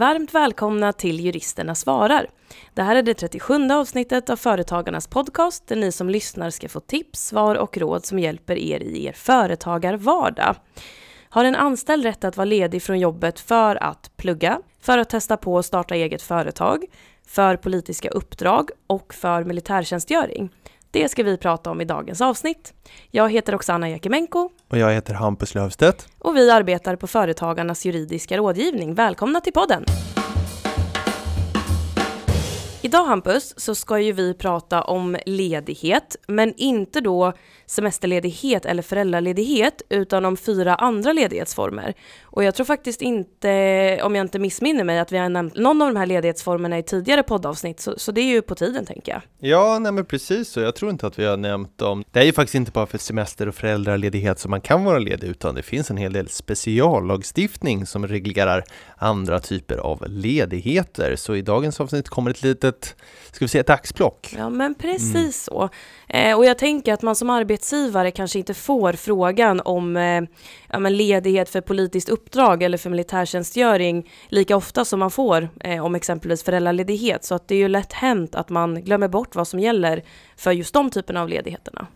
Varmt välkomna till Juristerna svarar. Det här är det 37 avsnittet av Företagarnas podcast där ni som lyssnar ska få tips, svar och råd som hjälper er i er företagarvardag. Har en anställd rätt att vara ledig från jobbet för att plugga, för att testa på att starta eget företag, för politiska uppdrag och för militärtjänstgöring? Det ska vi prata om i dagens avsnitt. Jag heter Oksana Jakimenko. Och jag heter Hampus Löfstedt. Och vi arbetar på Företagarnas juridiska rådgivning. Välkomna till podden! Idag Hampus så ska ju vi prata om ledighet, men inte då semesterledighet eller föräldraledighet, utan om fyra andra ledighetsformer. Och jag tror faktiskt inte, om jag inte missminner mig, att vi har nämnt någon av de här ledighetsformerna i tidigare poddavsnitt, så, så det är ju på tiden tänker jag. Ja, nej men precis så. Jag tror inte att vi har nämnt dem. Det är ju faktiskt inte bara för semester och föräldraledighet som man kan vara ledig, utan det finns en hel del speciallagstiftning som reglerar andra typer av ledigheter. Så i dagens avsnitt kommer ett litet, ska vi säga ett axplock? Ja, men precis mm. så. Eh, och jag tänker att man som arbetsgivare kanske inte får frågan om eh, ja, ledighet för politiskt uppdrag eller för militärtjänstgöring lika ofta som man får eh, om exempelvis föräldraledighet. Så att det är ju lätt hänt att man glömmer bort vad som gäller för just de typerna av ledigheterna.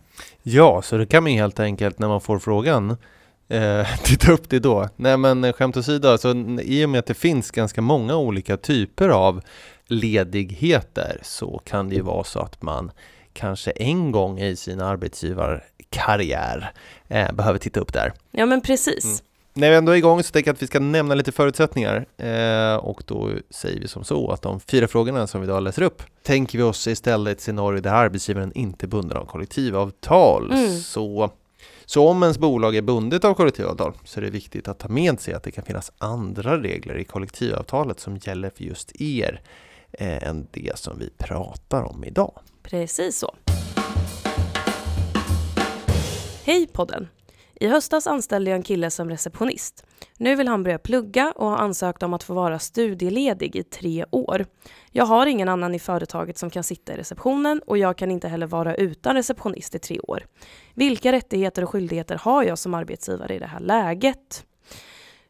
Ja, så det kan man helt enkelt när man får frågan eh, titta upp det då. Nej men skämt åsido, alltså, i och med att det finns ganska många olika typer av ledigheter så kan det ju vara så att man kanske en gång i sin arbetsgivarkarriär eh, behöver titta upp där. Ja men precis. Mm. När vi ändå är igång så tänker jag att vi ska nämna lite förutsättningar eh, och då säger vi som så att de fyra frågorna som vi idag läser upp tänker vi oss istället ett scenario där arbetsgivaren inte är bunden av kollektivavtal. Mm. Så, så om ens bolag är bundet av kollektivavtal så är det viktigt att ta med sig att det kan finnas andra regler i kollektivavtalet som gäller för just er eh, än det som vi pratar om idag. Precis så. Hej podden! I höstas anställde jag en kille som receptionist. Nu vill han börja plugga och har ansökt om att få vara studieledig i tre år. Jag har ingen annan i företaget som kan sitta i receptionen och jag kan inte heller vara utan receptionist i tre år. Vilka rättigheter och skyldigheter har jag som arbetsgivare i det här läget?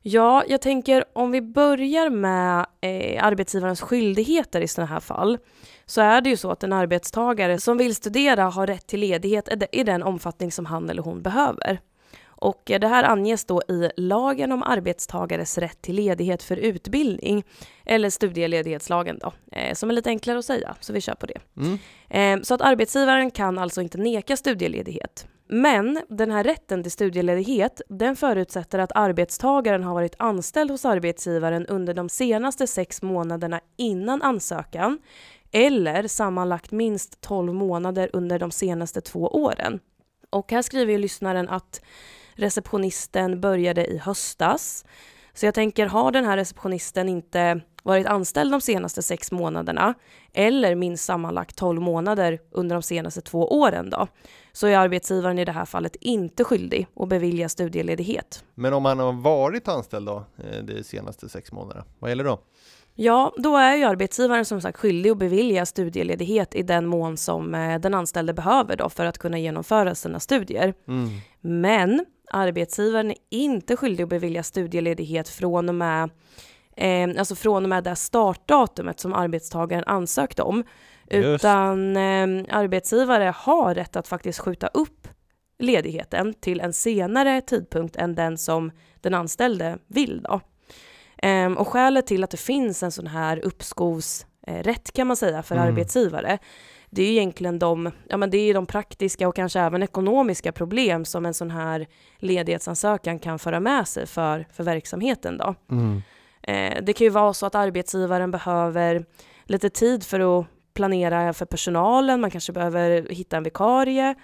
Ja, jag tänker om vi börjar med eh, arbetsgivarens skyldigheter i sådana här fall så är det ju så att en arbetstagare som vill studera har rätt till ledighet i den omfattning som han eller hon behöver. Och det här anges då i lagen om arbetstagares rätt till ledighet för utbildning, eller studieledighetslagen då, eh, som är lite enklare att säga, så vi kör på det. Mm. Eh, så att arbetsgivaren kan alltså inte neka studieledighet. Men den här rätten till studieledighet, den förutsätter att arbetstagaren har varit anställd hos arbetsgivaren under de senaste sex månaderna innan ansökan, eller sammanlagt minst 12 månader under de senaste två åren. Och här skriver ju lyssnaren att receptionisten började i höstas. Så jag tänker, har den här receptionisten inte varit anställd de senaste sex månaderna eller minst sammanlagt 12 månader under de senaste två åren då, så är arbetsgivaren i det här fallet inte skyldig att bevilja studieledighet. Men om han har varit anställd då, eh, de senaste sex månaderna, vad gäller då? Ja, då är ju arbetsgivaren som sagt skyldig att bevilja studieledighet i den mån som eh, den anställde behöver då för att kunna genomföra sina studier. Mm. Men arbetsgivaren är inte skyldig att bevilja studieledighet från och med eh, alltså från och med det startdatumet som arbetstagaren ansökt om. Just. Utan eh, arbetsgivare har rätt att faktiskt skjuta upp ledigheten till en senare tidpunkt än den som den anställde vill. Då. Eh, och skälet till att det finns en sån här uppskovsrätt kan man säga för mm. arbetsgivare det är egentligen de, ja men det är de praktiska och kanske även ekonomiska problem som en sån här ledighetsansökan kan föra med sig för, för verksamheten då. Mm. Eh, det kan ju vara så att arbetsgivaren behöver lite tid för att planera för personalen, man kanske behöver hitta en vikarie.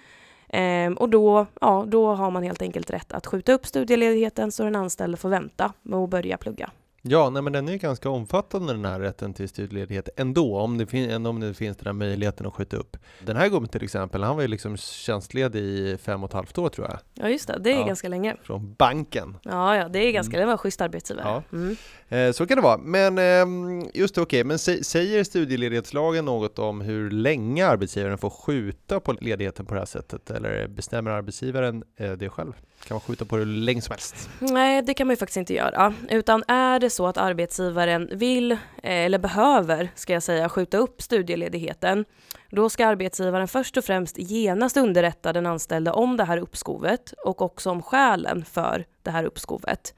Eh, och då, ja, då har man helt enkelt rätt att skjuta upp studieledigheten så den anställde får vänta med att börja plugga. Ja, nej, men den är ganska omfattande den här rätten till studieledighet ändå, om det, fin- om det finns den här möjligheten att skjuta upp. Den här gubben till exempel, han var ju liksom tjänstledig i fem och ett halvt år tror jag. Ja just det, det är ja, ganska länge. Från banken. Ja, ja det är ganska, mm. det var en schysst arbetsgivare. Ja. Mm. Eh, så kan det vara, men eh, just det, okej, okay. men säger studieledighetslagen något om hur länge arbetsgivaren får skjuta på ledigheten på det här sättet, eller bestämmer arbetsgivaren eh, det själv? Kan man skjuta på det hur länge som helst? Nej, det kan man ju faktiskt inte göra, utan är det så att arbetsgivaren vill, eh, eller behöver, ska jag säga, skjuta upp studieledigheten, då ska arbetsgivaren först och främst genast underrätta den anställde om det här uppskovet och också om skälen för det här uppskovet.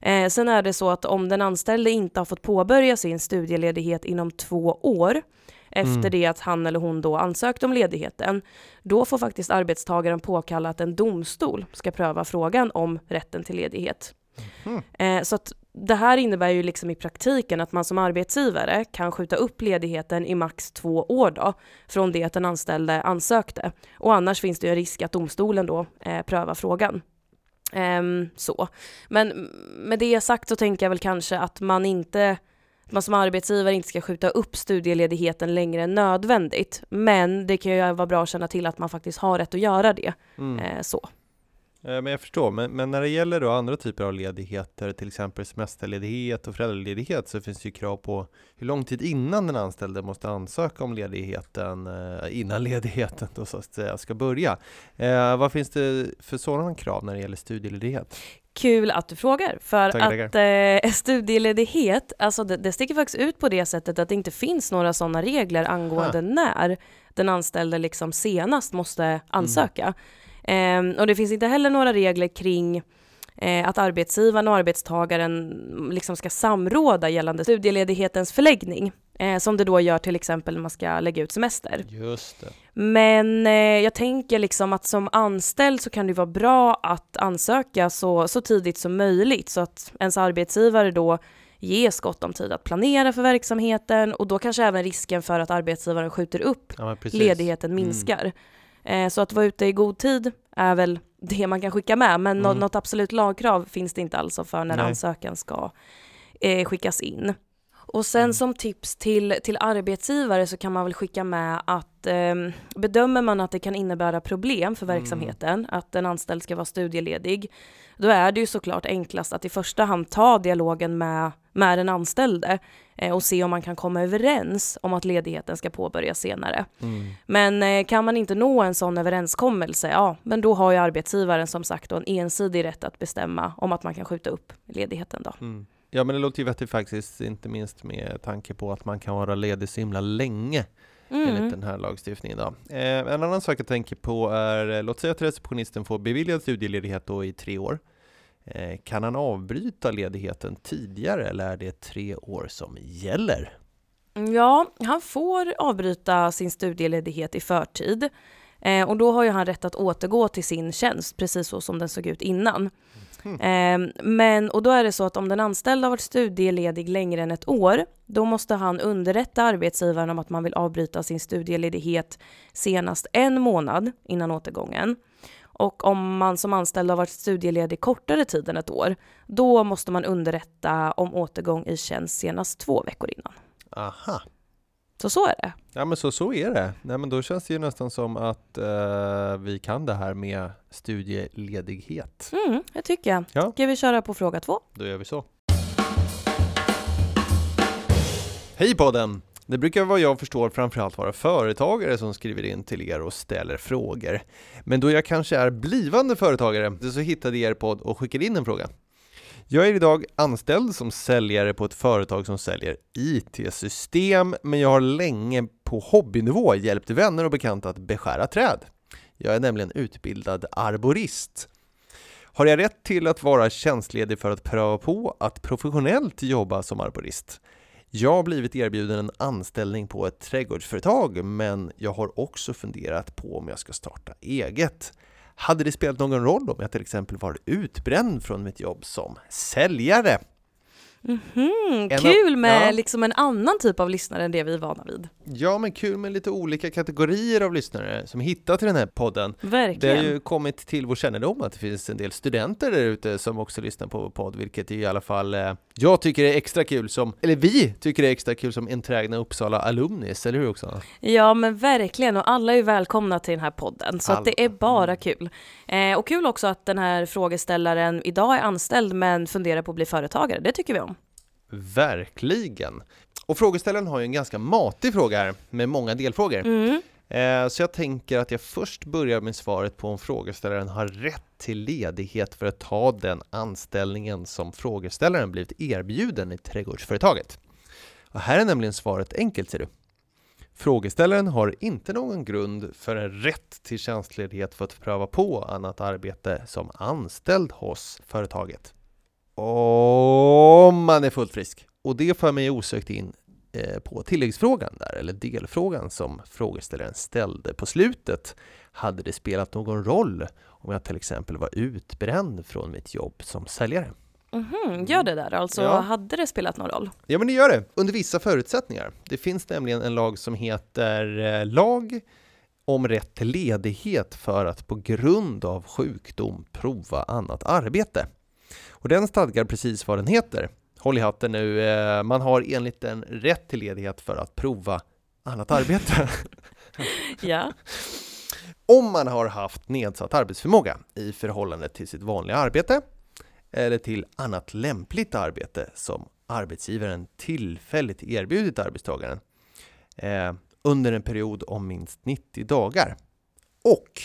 Eh, sen är det så att om den anställde inte har fått påbörja sin studieledighet inom två år efter mm. det att han eller hon då ansökt om ledigheten, då får faktiskt arbetstagaren påkalla att en domstol ska pröva frågan om rätten till ledighet. Mm. Eh, så att det här innebär ju liksom i praktiken att man som arbetsgivare kan skjuta upp ledigheten i max två år då, från det att den anställde ansökte. Och annars finns det ju en risk att domstolen då eh, prövar frågan. Um, så. Men med det sagt så tänker jag väl kanske att man inte man som arbetsgivare inte ska skjuta upp studieledigheten längre än nödvändigt. Men det kan ju vara bra att känna till att man faktiskt har rätt att göra det. Mm. Eh, så. Eh, men jag förstår, men, men, när det gäller då andra typer av ledigheter, till exempel semesterledighet och föräldraledighet, så finns det ju krav på hur lång tid innan den anställde måste ansöka om ledigheten, eh, innan ledigheten då så att säga ska börja. Eh, vad finns det för sådana krav när det gäller studieledighet? Kul att du frågar, för tackar, att tackar. Eh, studieledighet, alltså det, det sticker faktiskt ut på det sättet att det inte finns några sådana regler angående ha. när den anställde liksom senast måste ansöka. Mm. Eh, och det finns inte heller några regler kring eh, att arbetsgivaren och arbetstagaren liksom ska samråda gällande studieledighetens förläggning. Eh, som det då gör till exempel när man ska lägga ut semester. Just det. Men eh, jag tänker liksom att som anställd så kan det vara bra att ansöka så, så tidigt som möjligt så att ens arbetsgivare då ges gott om tid att planera för verksamheten och då kanske även risken för att arbetsgivaren skjuter upp ja, ledigheten mm. minskar. Mm. Eh, så att vara ute i god tid är väl det man kan skicka med, men mm. något absolut lagkrav finns det inte alltså för när Nej. ansökan ska eh, skickas in. Och sen mm. som tips till, till arbetsgivare så kan man väl skicka med att eh, bedömer man att det kan innebära problem för mm. verksamheten, mm. att en anställd ska vara studieledig, då är det ju såklart enklast att i första hand ta dialogen med, med den anställde eh, och se om man kan komma överens om att ledigheten ska påbörjas senare. Mm. Men eh, kan man inte nå en sån överenskommelse, ja, men då har ju arbetsgivaren som sagt en ensidig rätt att bestämma om att man kan skjuta upp ledigheten då. Mm. Ja men det låter ju vettigt faktiskt, inte minst med tanke på att man kan vara ledig så himla länge mm. enligt den här lagstiftningen. Då. Eh, en annan sak jag tänker på är, eh, låt säga att receptionisten får beviljad studieledighet då i tre år. Eh, kan han avbryta ledigheten tidigare eller är det tre år som gäller? Ja, han får avbryta sin studieledighet i förtid. Eh, och då har ju han rätt att återgå till sin tjänst, precis så som den såg ut innan. Mm. men, och då är det så att om den anställda har varit studieledig längre än ett år, då måste han underrätta arbetsgivaren om att man vill avbryta sin studieledighet senast en månad innan återgången. Och om man som anställd har varit studieledig kortare tid än ett år, då måste man underrätta om återgång i tjänst senast två veckor innan. Aha. Så så är det. Ja men så, så är det. Nej men då känns det ju nästan som att uh, vi kan det här med studieledighet. Mm, det tycker jag. Ja. Ska vi köra på fråga två? Då gör vi så. Hej podden! Det brukar vad jag förstår framförallt vara företagare som skriver in till er och ställer frågor. Men då jag kanske är blivande företagare så hittade jag er podd och skickade in en fråga. Jag är idag anställd som säljare på ett företag som säljer IT-system, men jag har länge på hobbynivå hjälpt vänner och bekanta att beskära träd. Jag är nämligen utbildad arborist. Har jag rätt till att vara tjänstledig för att pröva på att professionellt jobba som arborist? Jag har blivit erbjuden en anställning på ett trädgårdsföretag, men jag har också funderat på om jag ska starta eget. Hade det spelat någon roll om jag till exempel var utbränd från mitt jobb som säljare? Mm -hmm. Kul med ja. liksom en annan typ av lyssnare än det vi är vana vid. Ja, men kul med lite olika kategorier av lyssnare som hittat till den här podden. Verkligen. Det har ju kommit till vår kännedom att det finns en del studenter där ute som också lyssnar på vår podd, vilket i alla fall eh, jag tycker är extra kul som, eller vi tycker det är extra kul som enträgna Uppsala alumnis, eller hur också? Ja, men verkligen, och alla är välkomna till den här podden, så att det är bara mm. kul. Eh, och kul också att den här frågeställaren idag är anställd men funderar på att bli företagare, det tycker vi om. Verkligen! Och frågeställaren har ju en ganska matig fråga här med många delfrågor. Mm. Eh, så jag tänker att jag först börjar med svaret på om frågeställaren har rätt till ledighet för att ta den anställningen som frågeställaren blivit erbjuden i trädgårdsföretaget. Och här är nämligen svaret enkelt ser du. Frågeställaren har inte någon grund för en rätt till tjänstledighet för att pröva på annat arbete som anställd hos företaget. Om man är fullt frisk. Och det för mig osökt in eh, på tilläggsfrågan där, eller delfrågan som frågeställaren ställde på slutet. Hade det spelat någon roll om jag till exempel var utbränd från mitt jobb som säljare? Mhm, gör det där alltså? Ja. Hade det spelat någon roll? Ja, men det gör det, under vissa förutsättningar. Det finns nämligen en lag som heter eh, Lag om rätt till ledighet för att på grund av sjukdom prova annat arbete. Och den stadgar precis vad den heter. Håll i hatten nu, eh, man har enligt den rätt till ledighet för att prova annat arbete. Ja. Om man har haft nedsatt arbetsförmåga i förhållande till sitt vanliga arbete eller till annat lämpligt arbete som arbetsgivaren tillfälligt erbjudit arbetstagaren eh, under en period om minst 90 dagar. Och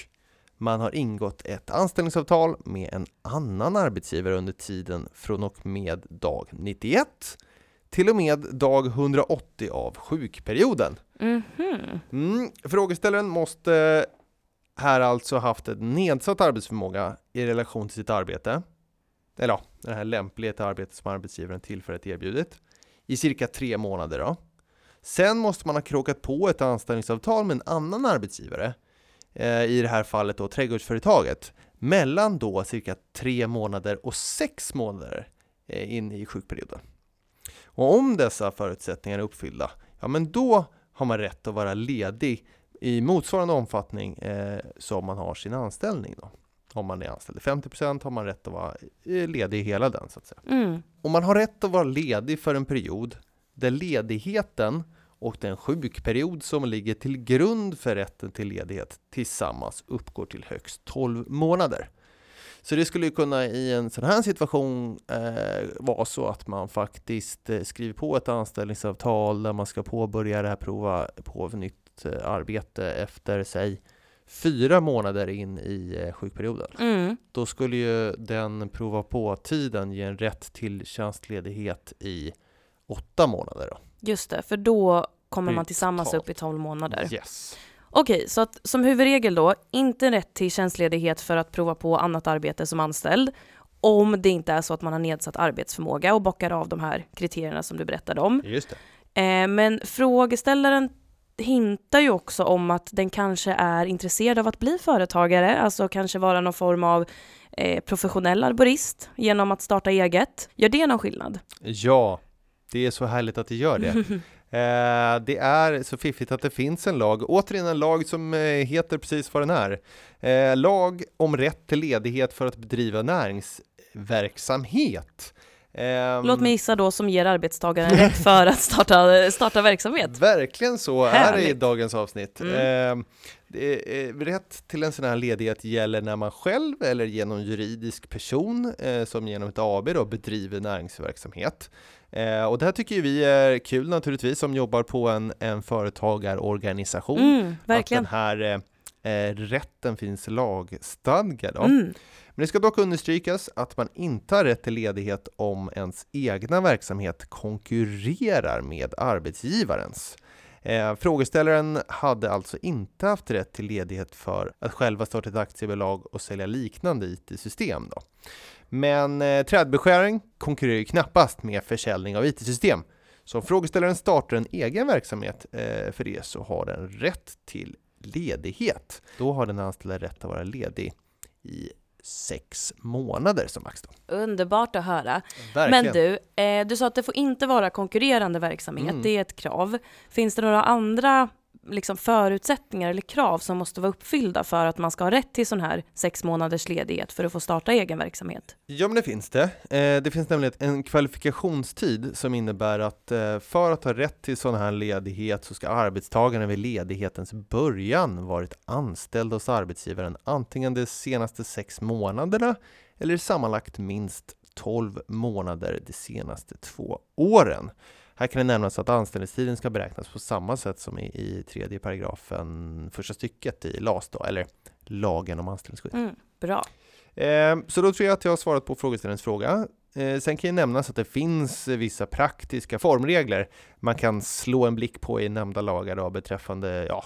man har ingått ett anställningsavtal med en annan arbetsgivare under tiden från och med dag 91 till och med dag 180 av sjukperioden. Mhm. Mm, frågeställaren måste här alltså haft en nedsatt arbetsförmåga i relation till sitt arbete, eller ja, det här lämpliga till arbete som arbetsgivaren tillfälligt erbjudit, i cirka tre månader. Då. Sen måste man ha krokat på ett anställningsavtal med en annan arbetsgivare, i det här fallet då trädgårdsföretaget, mellan då cirka tre månader och sex månader eh, in i sjukperioden. Och om dessa förutsättningar är uppfyllda, ja men då har man rätt att vara ledig i motsvarande omfattning eh, som man har sin anställning. Då. Om man är anställd i 50% har man rätt att vara eh, ledig i hela den så att säga. Mm. Och man har rätt att vara ledig för en period där ledigheten och den sjukperiod som ligger till grund för rätten till ledighet tillsammans uppgår till högst 12 månader. Så det skulle ju kunna i en sån här situation eh, vara så att man faktiskt eh, skriver på ett anställningsavtal där man ska påbörja det här prova på nytt eh, arbete efter, säg, fyra månader in i eh, sjukperioden. Mm. Då skulle ju den prova på-tiden ge en rätt till tjänstledighet i åtta månader. Då. Just det, för då kommer man tillsammans upp i 12 månader. Yes. Okej, så att som huvudregel då, inte rätt till tjänstledighet för att prova på annat arbete som anställd, om det inte är så att man har nedsatt arbetsförmåga och bockar av de här kriterierna som du berättade om. Just det. Eh, men frågeställaren hintar ju också om att den kanske är intresserad av att bli företagare, alltså kanske vara någon form av eh, professionell arborist genom att starta eget. Gör det någon skillnad? Ja, det är så härligt att det gör det. Eh, det är så fiffigt att det finns en lag, återigen en lag som eh, heter precis vad den är. Eh, lag om rätt till ledighet för att bedriva näringsverksamhet. Ehm, Låt mig gissa då som ger arbetstagaren rätt för att starta, starta verksamhet. Verkligen så är det i Härligt. dagens avsnitt. Mm. Är, rätt till en sån här ledighet gäller när man själv eller genom juridisk person eh, som genom ett AB då, bedriver näringsverksamhet. Eh, och det här tycker vi är kul naturligtvis som jobbar på en, en företagarorganisation. Mm. Att den här eh, eh, rätten finns lagstadgad. Mm. Men det ska dock understrykas att man inte har rätt till ledighet om ens egna verksamhet konkurrerar med arbetsgivarens. Eh, frågeställaren hade alltså inte haft rätt till ledighet för att själva starta ett aktiebolag och sälja liknande IT-system. Då. Men eh, trädbeskäring konkurrerar ju knappast med försäljning av IT-system. Så om frågeställaren startar en egen verksamhet eh, för det så har den rätt till ledighet. Då har den anställda rätt att vara ledig i sex månader som max. Då. Underbart att höra. Verkligen. Men du, eh, du sa att det får inte vara konkurrerande verksamhet, Mm. det är ett krav. Finns det några andra liksom, förutsättningar eller krav som måste vara uppfyllda för att man ska ha rätt till sån här sex månaders ledighet för att få starta egen verksamhet? Ja, men det finns det. Eh, det finns nämligen en kvalifikationstid som innebär att eh, för att ha rätt till sån här ledighet så ska arbetstagaren vid ledighetens början varit anställd hos arbetsgivaren antingen de senaste sex månaderna eller sammanlagt minst 12 månader de senaste två åren. Här kan det nämnas att anställningstiden ska beräknas på samma sätt som i, i tredje paragrafen, första stycket i LAS, då, eller lagen om anställningsskydd. Mm, bra. Eh, så då tror jag att jag har svarat på frågeställarens fråga. Eh, sen kan ju nämnas att det finns vissa praktiska formregler man kan slå en blick på i nämnda lagar då, beträffande ja,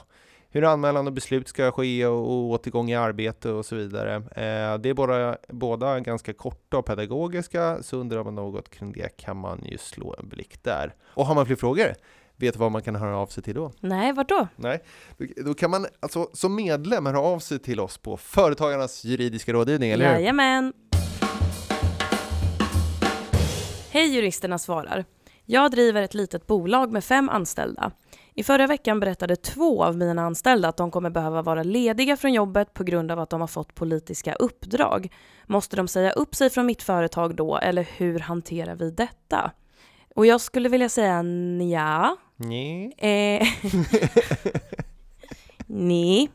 hur anmälan och beslut ska ske och, återgång i arbete och så vidare. Eh, det är båda, båda ganska korta och pedagogiska, så undrar man något kring det kan man ju slå en blick där. Och har man fler frågor, vet du vad man kan höra av sig till då? Nej, vart då? Nej, då kan man alltså som medlem höra av sig till oss på Företagarnas juridiska rådgivning, eller hur? Jajamän! Hej juristerna svarar. Jag driver ett litet bolag med fem anställda. I förra veckan berättade två av mina anställda att de kommer behöva vara lediga från jobbet på grund av att de har fått politiska uppdrag. Måste de säga upp sig från mitt företag då, eller hur hanterar vi detta? Och jag skulle vilja säga nja. Nej. Eh, nej.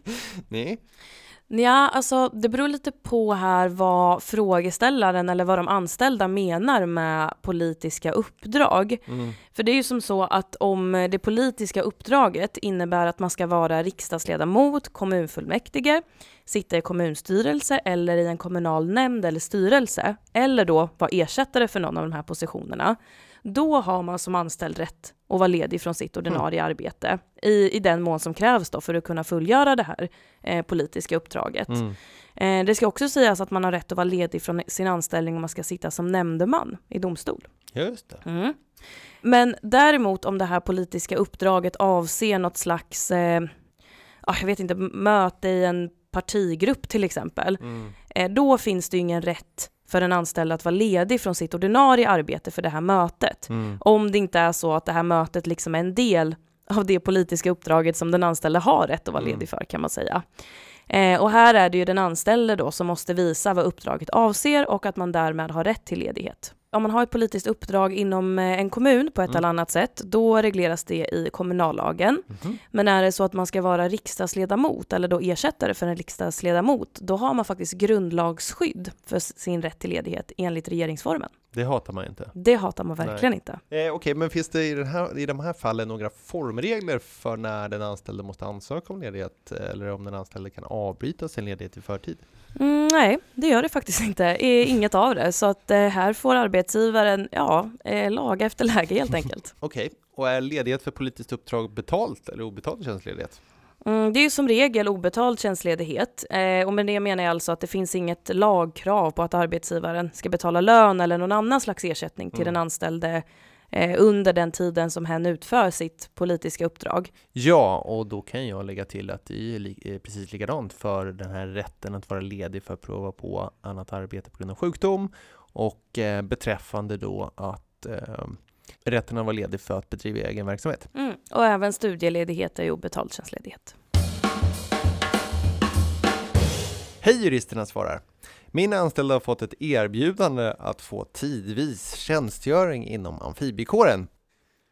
Ja, alltså det beror lite på här vad frågeställaren eller vad de anställda menar med politiska uppdrag. Mm. För det är ju som så att om det politiska uppdraget innebär att man ska vara riksdagsledamot, kommunfullmäktige, sitta i kommunstyrelse eller i en kommunal nämnd eller styrelse, eller då vara ersättare för någon av de här positionerna, då har man som anställd rätt att vara ledig från sitt ordinarie mm. arbete i, i den mån som krävs då för att kunna fullgöra det här eh, politiska uppdraget. Mm. Eh, det ska också sägas att man har rätt att vara ledig från sin anställning om man ska sitta som nämndeman i domstol. Just det. Mm. Men däremot om det här politiska uppdraget avser något slags, eh, jag vet inte, möte i en partigrupp till exempel, mm. eh, då finns det ingen rätt för en anställd att vara ledig från sitt ordinarie arbete för det här mötet. Mm. Om det inte är så att det här mötet liksom är en del av det politiska uppdraget som den anställde har rätt att vara mm. ledig för kan man säga. Eh, och här är det ju den anställde då som måste visa vad uppdraget avser och att man därmed har rätt till ledighet om man har ett politiskt uppdrag inom eh, en kommun på ett mm. eller annat sätt, då regleras det i kommunallagen. Mm. Men är det så att man ska vara riksdagsledamot eller då ersättare för en riksdagsledamot, då har man faktiskt grundlagsskydd för sin rätt till ledighet enligt regeringsformen. Det hatar man inte. Det hatar man verkligen Nej. inte. Eh, Okej, okay, men finns det i, den här, i de här fallen några formregler för när den anställde måste ansöka om ledighet eller om den anställde kan avbryta sin ledighet i förtid? Mm, nej, det gör det faktiskt inte. Inget av det. Så att eh, här får arbetsgivaren ja, eh, laga efter läge helt enkelt. Okej, okay. och är ledighet för politiskt uppdrag betalt eller obetald tjänstledighet? Mm, det är som regel obetald tjänstledighet eh, och med det menar jag alltså att det finns inget lagkrav på att arbetsgivaren ska betala lön eller någon annan slags ersättning till mm. den anställde eh, under den tiden som hen utför sitt politiska uppdrag. Ja, och då kan jag lägga till att det är li precis likadant för den här rätten att vara ledig för att prova på annat arbete på grund av sjukdom och eh, beträffande då att eh, rätten vara ledig för att bedriva egen verksamhet. Mm, och även studieledighet är ju obetald tjänstledighet. Hej juristerna svarar! Min anställda har fått ett erbjudande att få tidvis tjänstgöring inom amfibiekåren.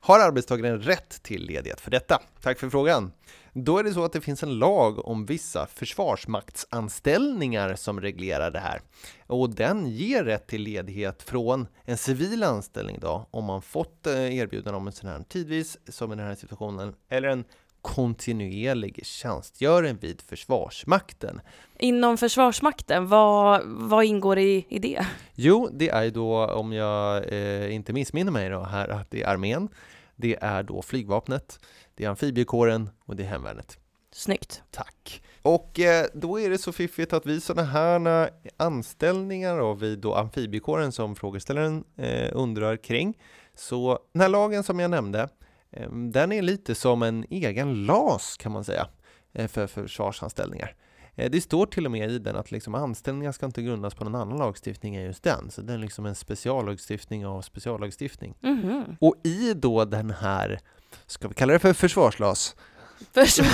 Har arbetstagaren rätt till ledighet för detta? Tack för frågan. Då är det så att det finns en lag om vissa försvarsmaktsanställningar som reglerar det här. Och den ger rätt till ledighet från en civil anställning då, om man fått eh, erbjudande om en sån här tidvis, som i den här situationen, eller en kontinuerlig tjänstgöring vid Försvarsmakten. Inom Försvarsmakten, vad, vad ingår i, i det? Jo, det är då, om jag eh, inte missminner mig då, här, att det är armén, det är då flygvapnet, det är amfibiekåren och det är hemvärnet. Snyggt. Tack. Och eh, då är det så fiffigt att vi sådana här anställningar då, vid då amfibiekåren som frågeställaren eh, undrar kring, så den här lagen som jag nämnde, den är lite som en egen LAS kan man säga eh, för försvarsanställningar. Eh, det står till och med i den att liksom anställningar ska inte grundas på någon annan lagstiftning än just den. Så det är liksom en speciallagstiftning av speciallagstiftning. Mm -hmm. Och i då den här, ska vi kalla det för försvarslas? Försvar...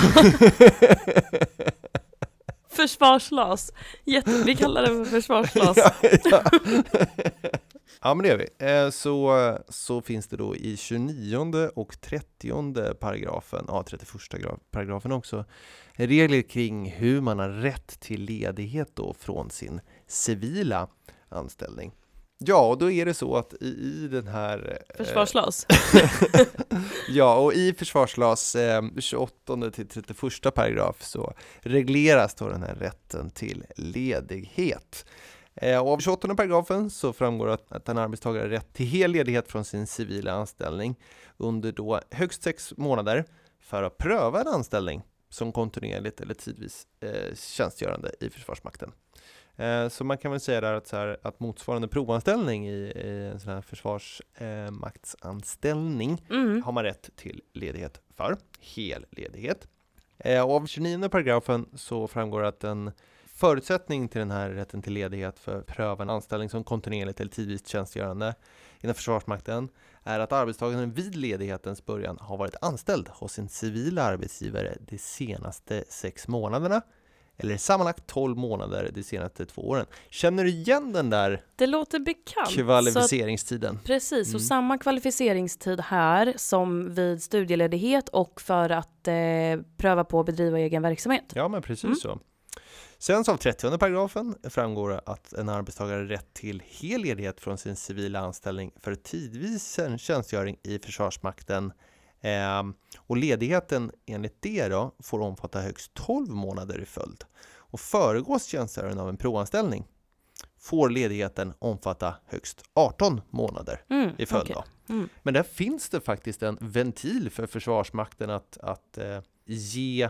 försvarslas. Jätte... Vi kallar det för försvarslas. ja, ja. Ja, men det gör vi. Eh, så, så finns det då i 29 och 30 paragrafen, ja 31 paragrafen också, regler kring hur man har rätt till ledighet då från sin civila anställning. Ja, och då är det så att i, i den här... Eh, Försvarslas? ja, och i försvarslas eh, 28 till 31 paragraf så regleras då den här rätten till ledighet. Eh, och av 28 paragrafen så framgår att, att en arbetstagare har rätt till hel ledighet från sin civila anställning under då högst sex månader för att pröva en anställning som kontinuerligt eller tidvis eh, tjänstgörande i Försvarsmakten. Eh, så man kan väl säga där att, så här, att motsvarande provanställning i, i en sån här försvarsmaktsanställning eh, mm. har man rätt till ledighet för, hel ledighet. Eh, och av 29 paragrafen så framgår att en förutsättning till den här rätten till ledighet för pröva en anställning som kontinuerligt eller tidvis tjänstgörande inom Försvarsmakten är att arbetstagaren vid ledighetens början har varit anställd hos sin civila arbetsgivare de senaste sex månaderna eller sammanlagt 12 månader de senaste två åren. Känner du igen den där det låter bekant. kvalificeringstiden? Att, precis, mm. och samma kvalificeringstid här som vid studieledighet och för att eh, pröva på att bedriva egen verksamhet. Ja, men precis mm. så. Sen så av 30 paragrafen framgår att en arbetstagare har rätt till hel ledighet från sin civila anställning för tidvis tjänstgöring i Försvarsmakten Eh, och ledigheten enligt det då får omfatta högst 12 månader i följd. Och föregås tjänstgöringen av en provanställning får ledigheten omfatta högst 18 månader mm, i följd. Okay. Mm. Men där finns det faktiskt en ventil för Försvarsmakten att, att eh, ge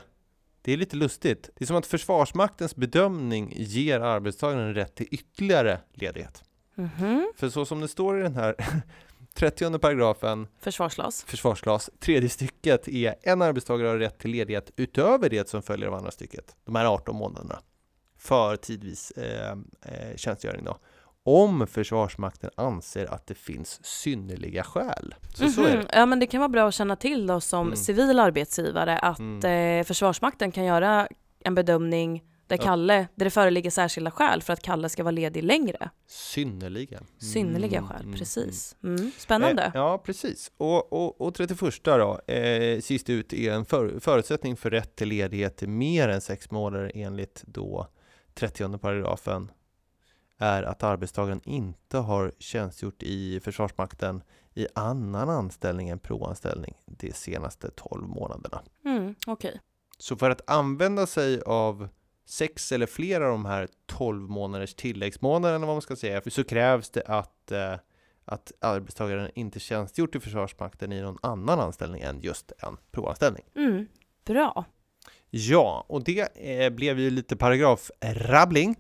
det är lite lustigt. Det är som att Försvarsmaktens bedömning ger arbetstagaren rätt till ytterligare ledighet. Mm -hmm. För så som det står i den här 30 paragrafen Försvarslas. Försvarslas. Tredje stycket är en arbetstagare har rätt till ledighet utöver det som följer av andra stycket, de här 18 månaderna, för tidvis eh, eh, tjänstgöring då. Om Försvarsmakten anser att det finns synnerliga skäl. Så, mm -hmm. så är det. Ja, men det kan vara bra att känna till då som mm. civil arbetsgivare att mm. eh, Försvarsmakten kan göra en bedömning där Kalle, där det föreligger särskilda skäl för att Kalle ska vara ledig längre. Synnerliga. Mm. Synnerliga skäl, mm, precis. Mm. Spännande. Eh, ja, precis. Och, och, och 31 då, eh, sist ut är en för, förutsättning för rätt till ledighet i mer än sex månader enligt då 30 paragrafen är att arbetstagaren inte har tjänstgjort i Försvarsmakten i annan anställning än provanställning de senaste 12 månaderna. Mm, okay. Så för att använda sig av sex eller flera av de här 12 månaders tilläggsmånaderna vad man ska säga, så krävs det att, eh, att arbetstagaren inte tjänstgjort i Försvarsmakten i någon annan anställning än just en provanställning. Mm, bra. Ja, och det eh, blev ju lite paragrafrabbling.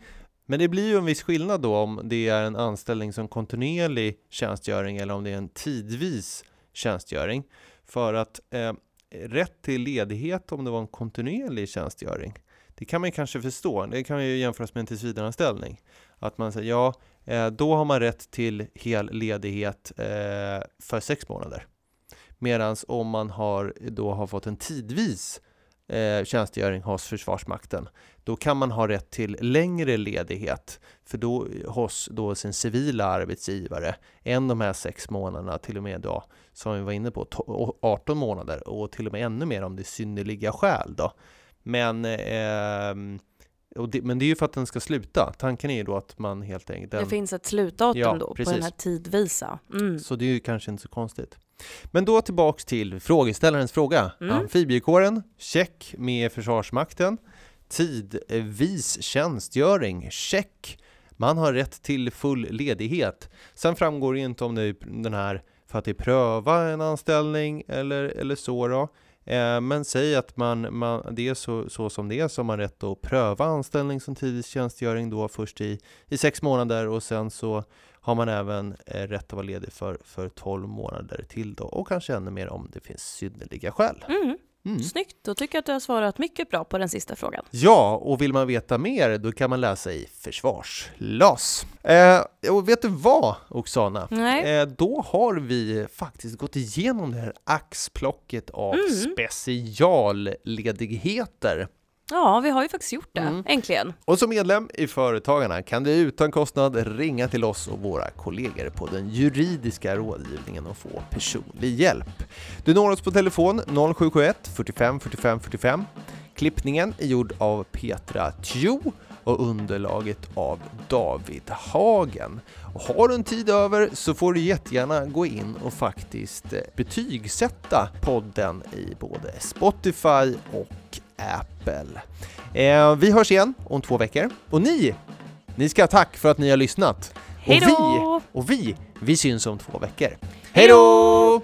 Men det blir ju en viss skillnad då om det är en anställning som kontinuerlig tjänstgöring eller om det är en tidvis tjänstgöring. För att eh, rätt till ledighet om det var en kontinuerlig tjänstgöring det kan man kanske förstå. Det kan ju jämföras med en tillsvidareanställning. Att man säger ja, eh, då har man rätt till hel ledighet eh, för sex månader. Medan om man har, då har fått en tidvis eh, tjänstgöring hos Försvarsmakten, då kan man ha rätt till längre ledighet för då, hos då sin civila arbetsgivare än de här sex månaderna, till och med då, som vi var inne på, 18 månader och till och med ännu mer om det är synnerliga skäl. Då. Men, eh, det, men det är ju för att den ska sluta. Tanken är ju då att man helt enkelt... Den, det finns ett slutdatum ja, då precis. på den här tidvisa. Mm. Så det är ju kanske inte så konstigt. Men då tillbaks till frågeställarens fråga. Mm. Amfibiekåren, check med Försvarsmakten. Tidvis tjänstgöring, check. Man har rätt till full ledighet. Sen framgår det inte om det är den här för att det är pröva en anställning eller, eller så då. Eh, men säg att man, man, det är så, så som det är, så har man rätt att pröva anställning som tidig tjänstgöring då först i, i sex månader och sen så har man även eh, rätt att vara ledig för, för 12 månader till då och kanske ännu mer om det finns synnerliga skäl. Mm. Mm. Snyggt, då tycker jag att du har svarat mycket bra på den sista frågan. Ja, och vill man veta mer då kan man läsa i Försvarslas. Eh, och vet du vad, Oksana? Nej. Eh, då har vi faktiskt gått igenom det här axplocket av mm. specialledigheter. Ja, vi har ju faktiskt gjort det, mm. äntligen. Och som medlem i Företagarna kan du utan kostnad ringa till oss och våra kollegor på den juridiska rådgivningen och få personlig hjälp. Du når oss på telefon 0771 45 45 45. Klippningen är gjord av Petra Tjo och underlaget av David Hagen. Och har du en tid över så får du jättegärna gå in och faktiskt eh, betygsätta podden i både Spotify och Apple. Eh, vi hörs igen om två veckor och ni, ni ska ha tack för att ni har lyssnat. Hej Och vi, och vi, vi syns om två veckor. Hej då!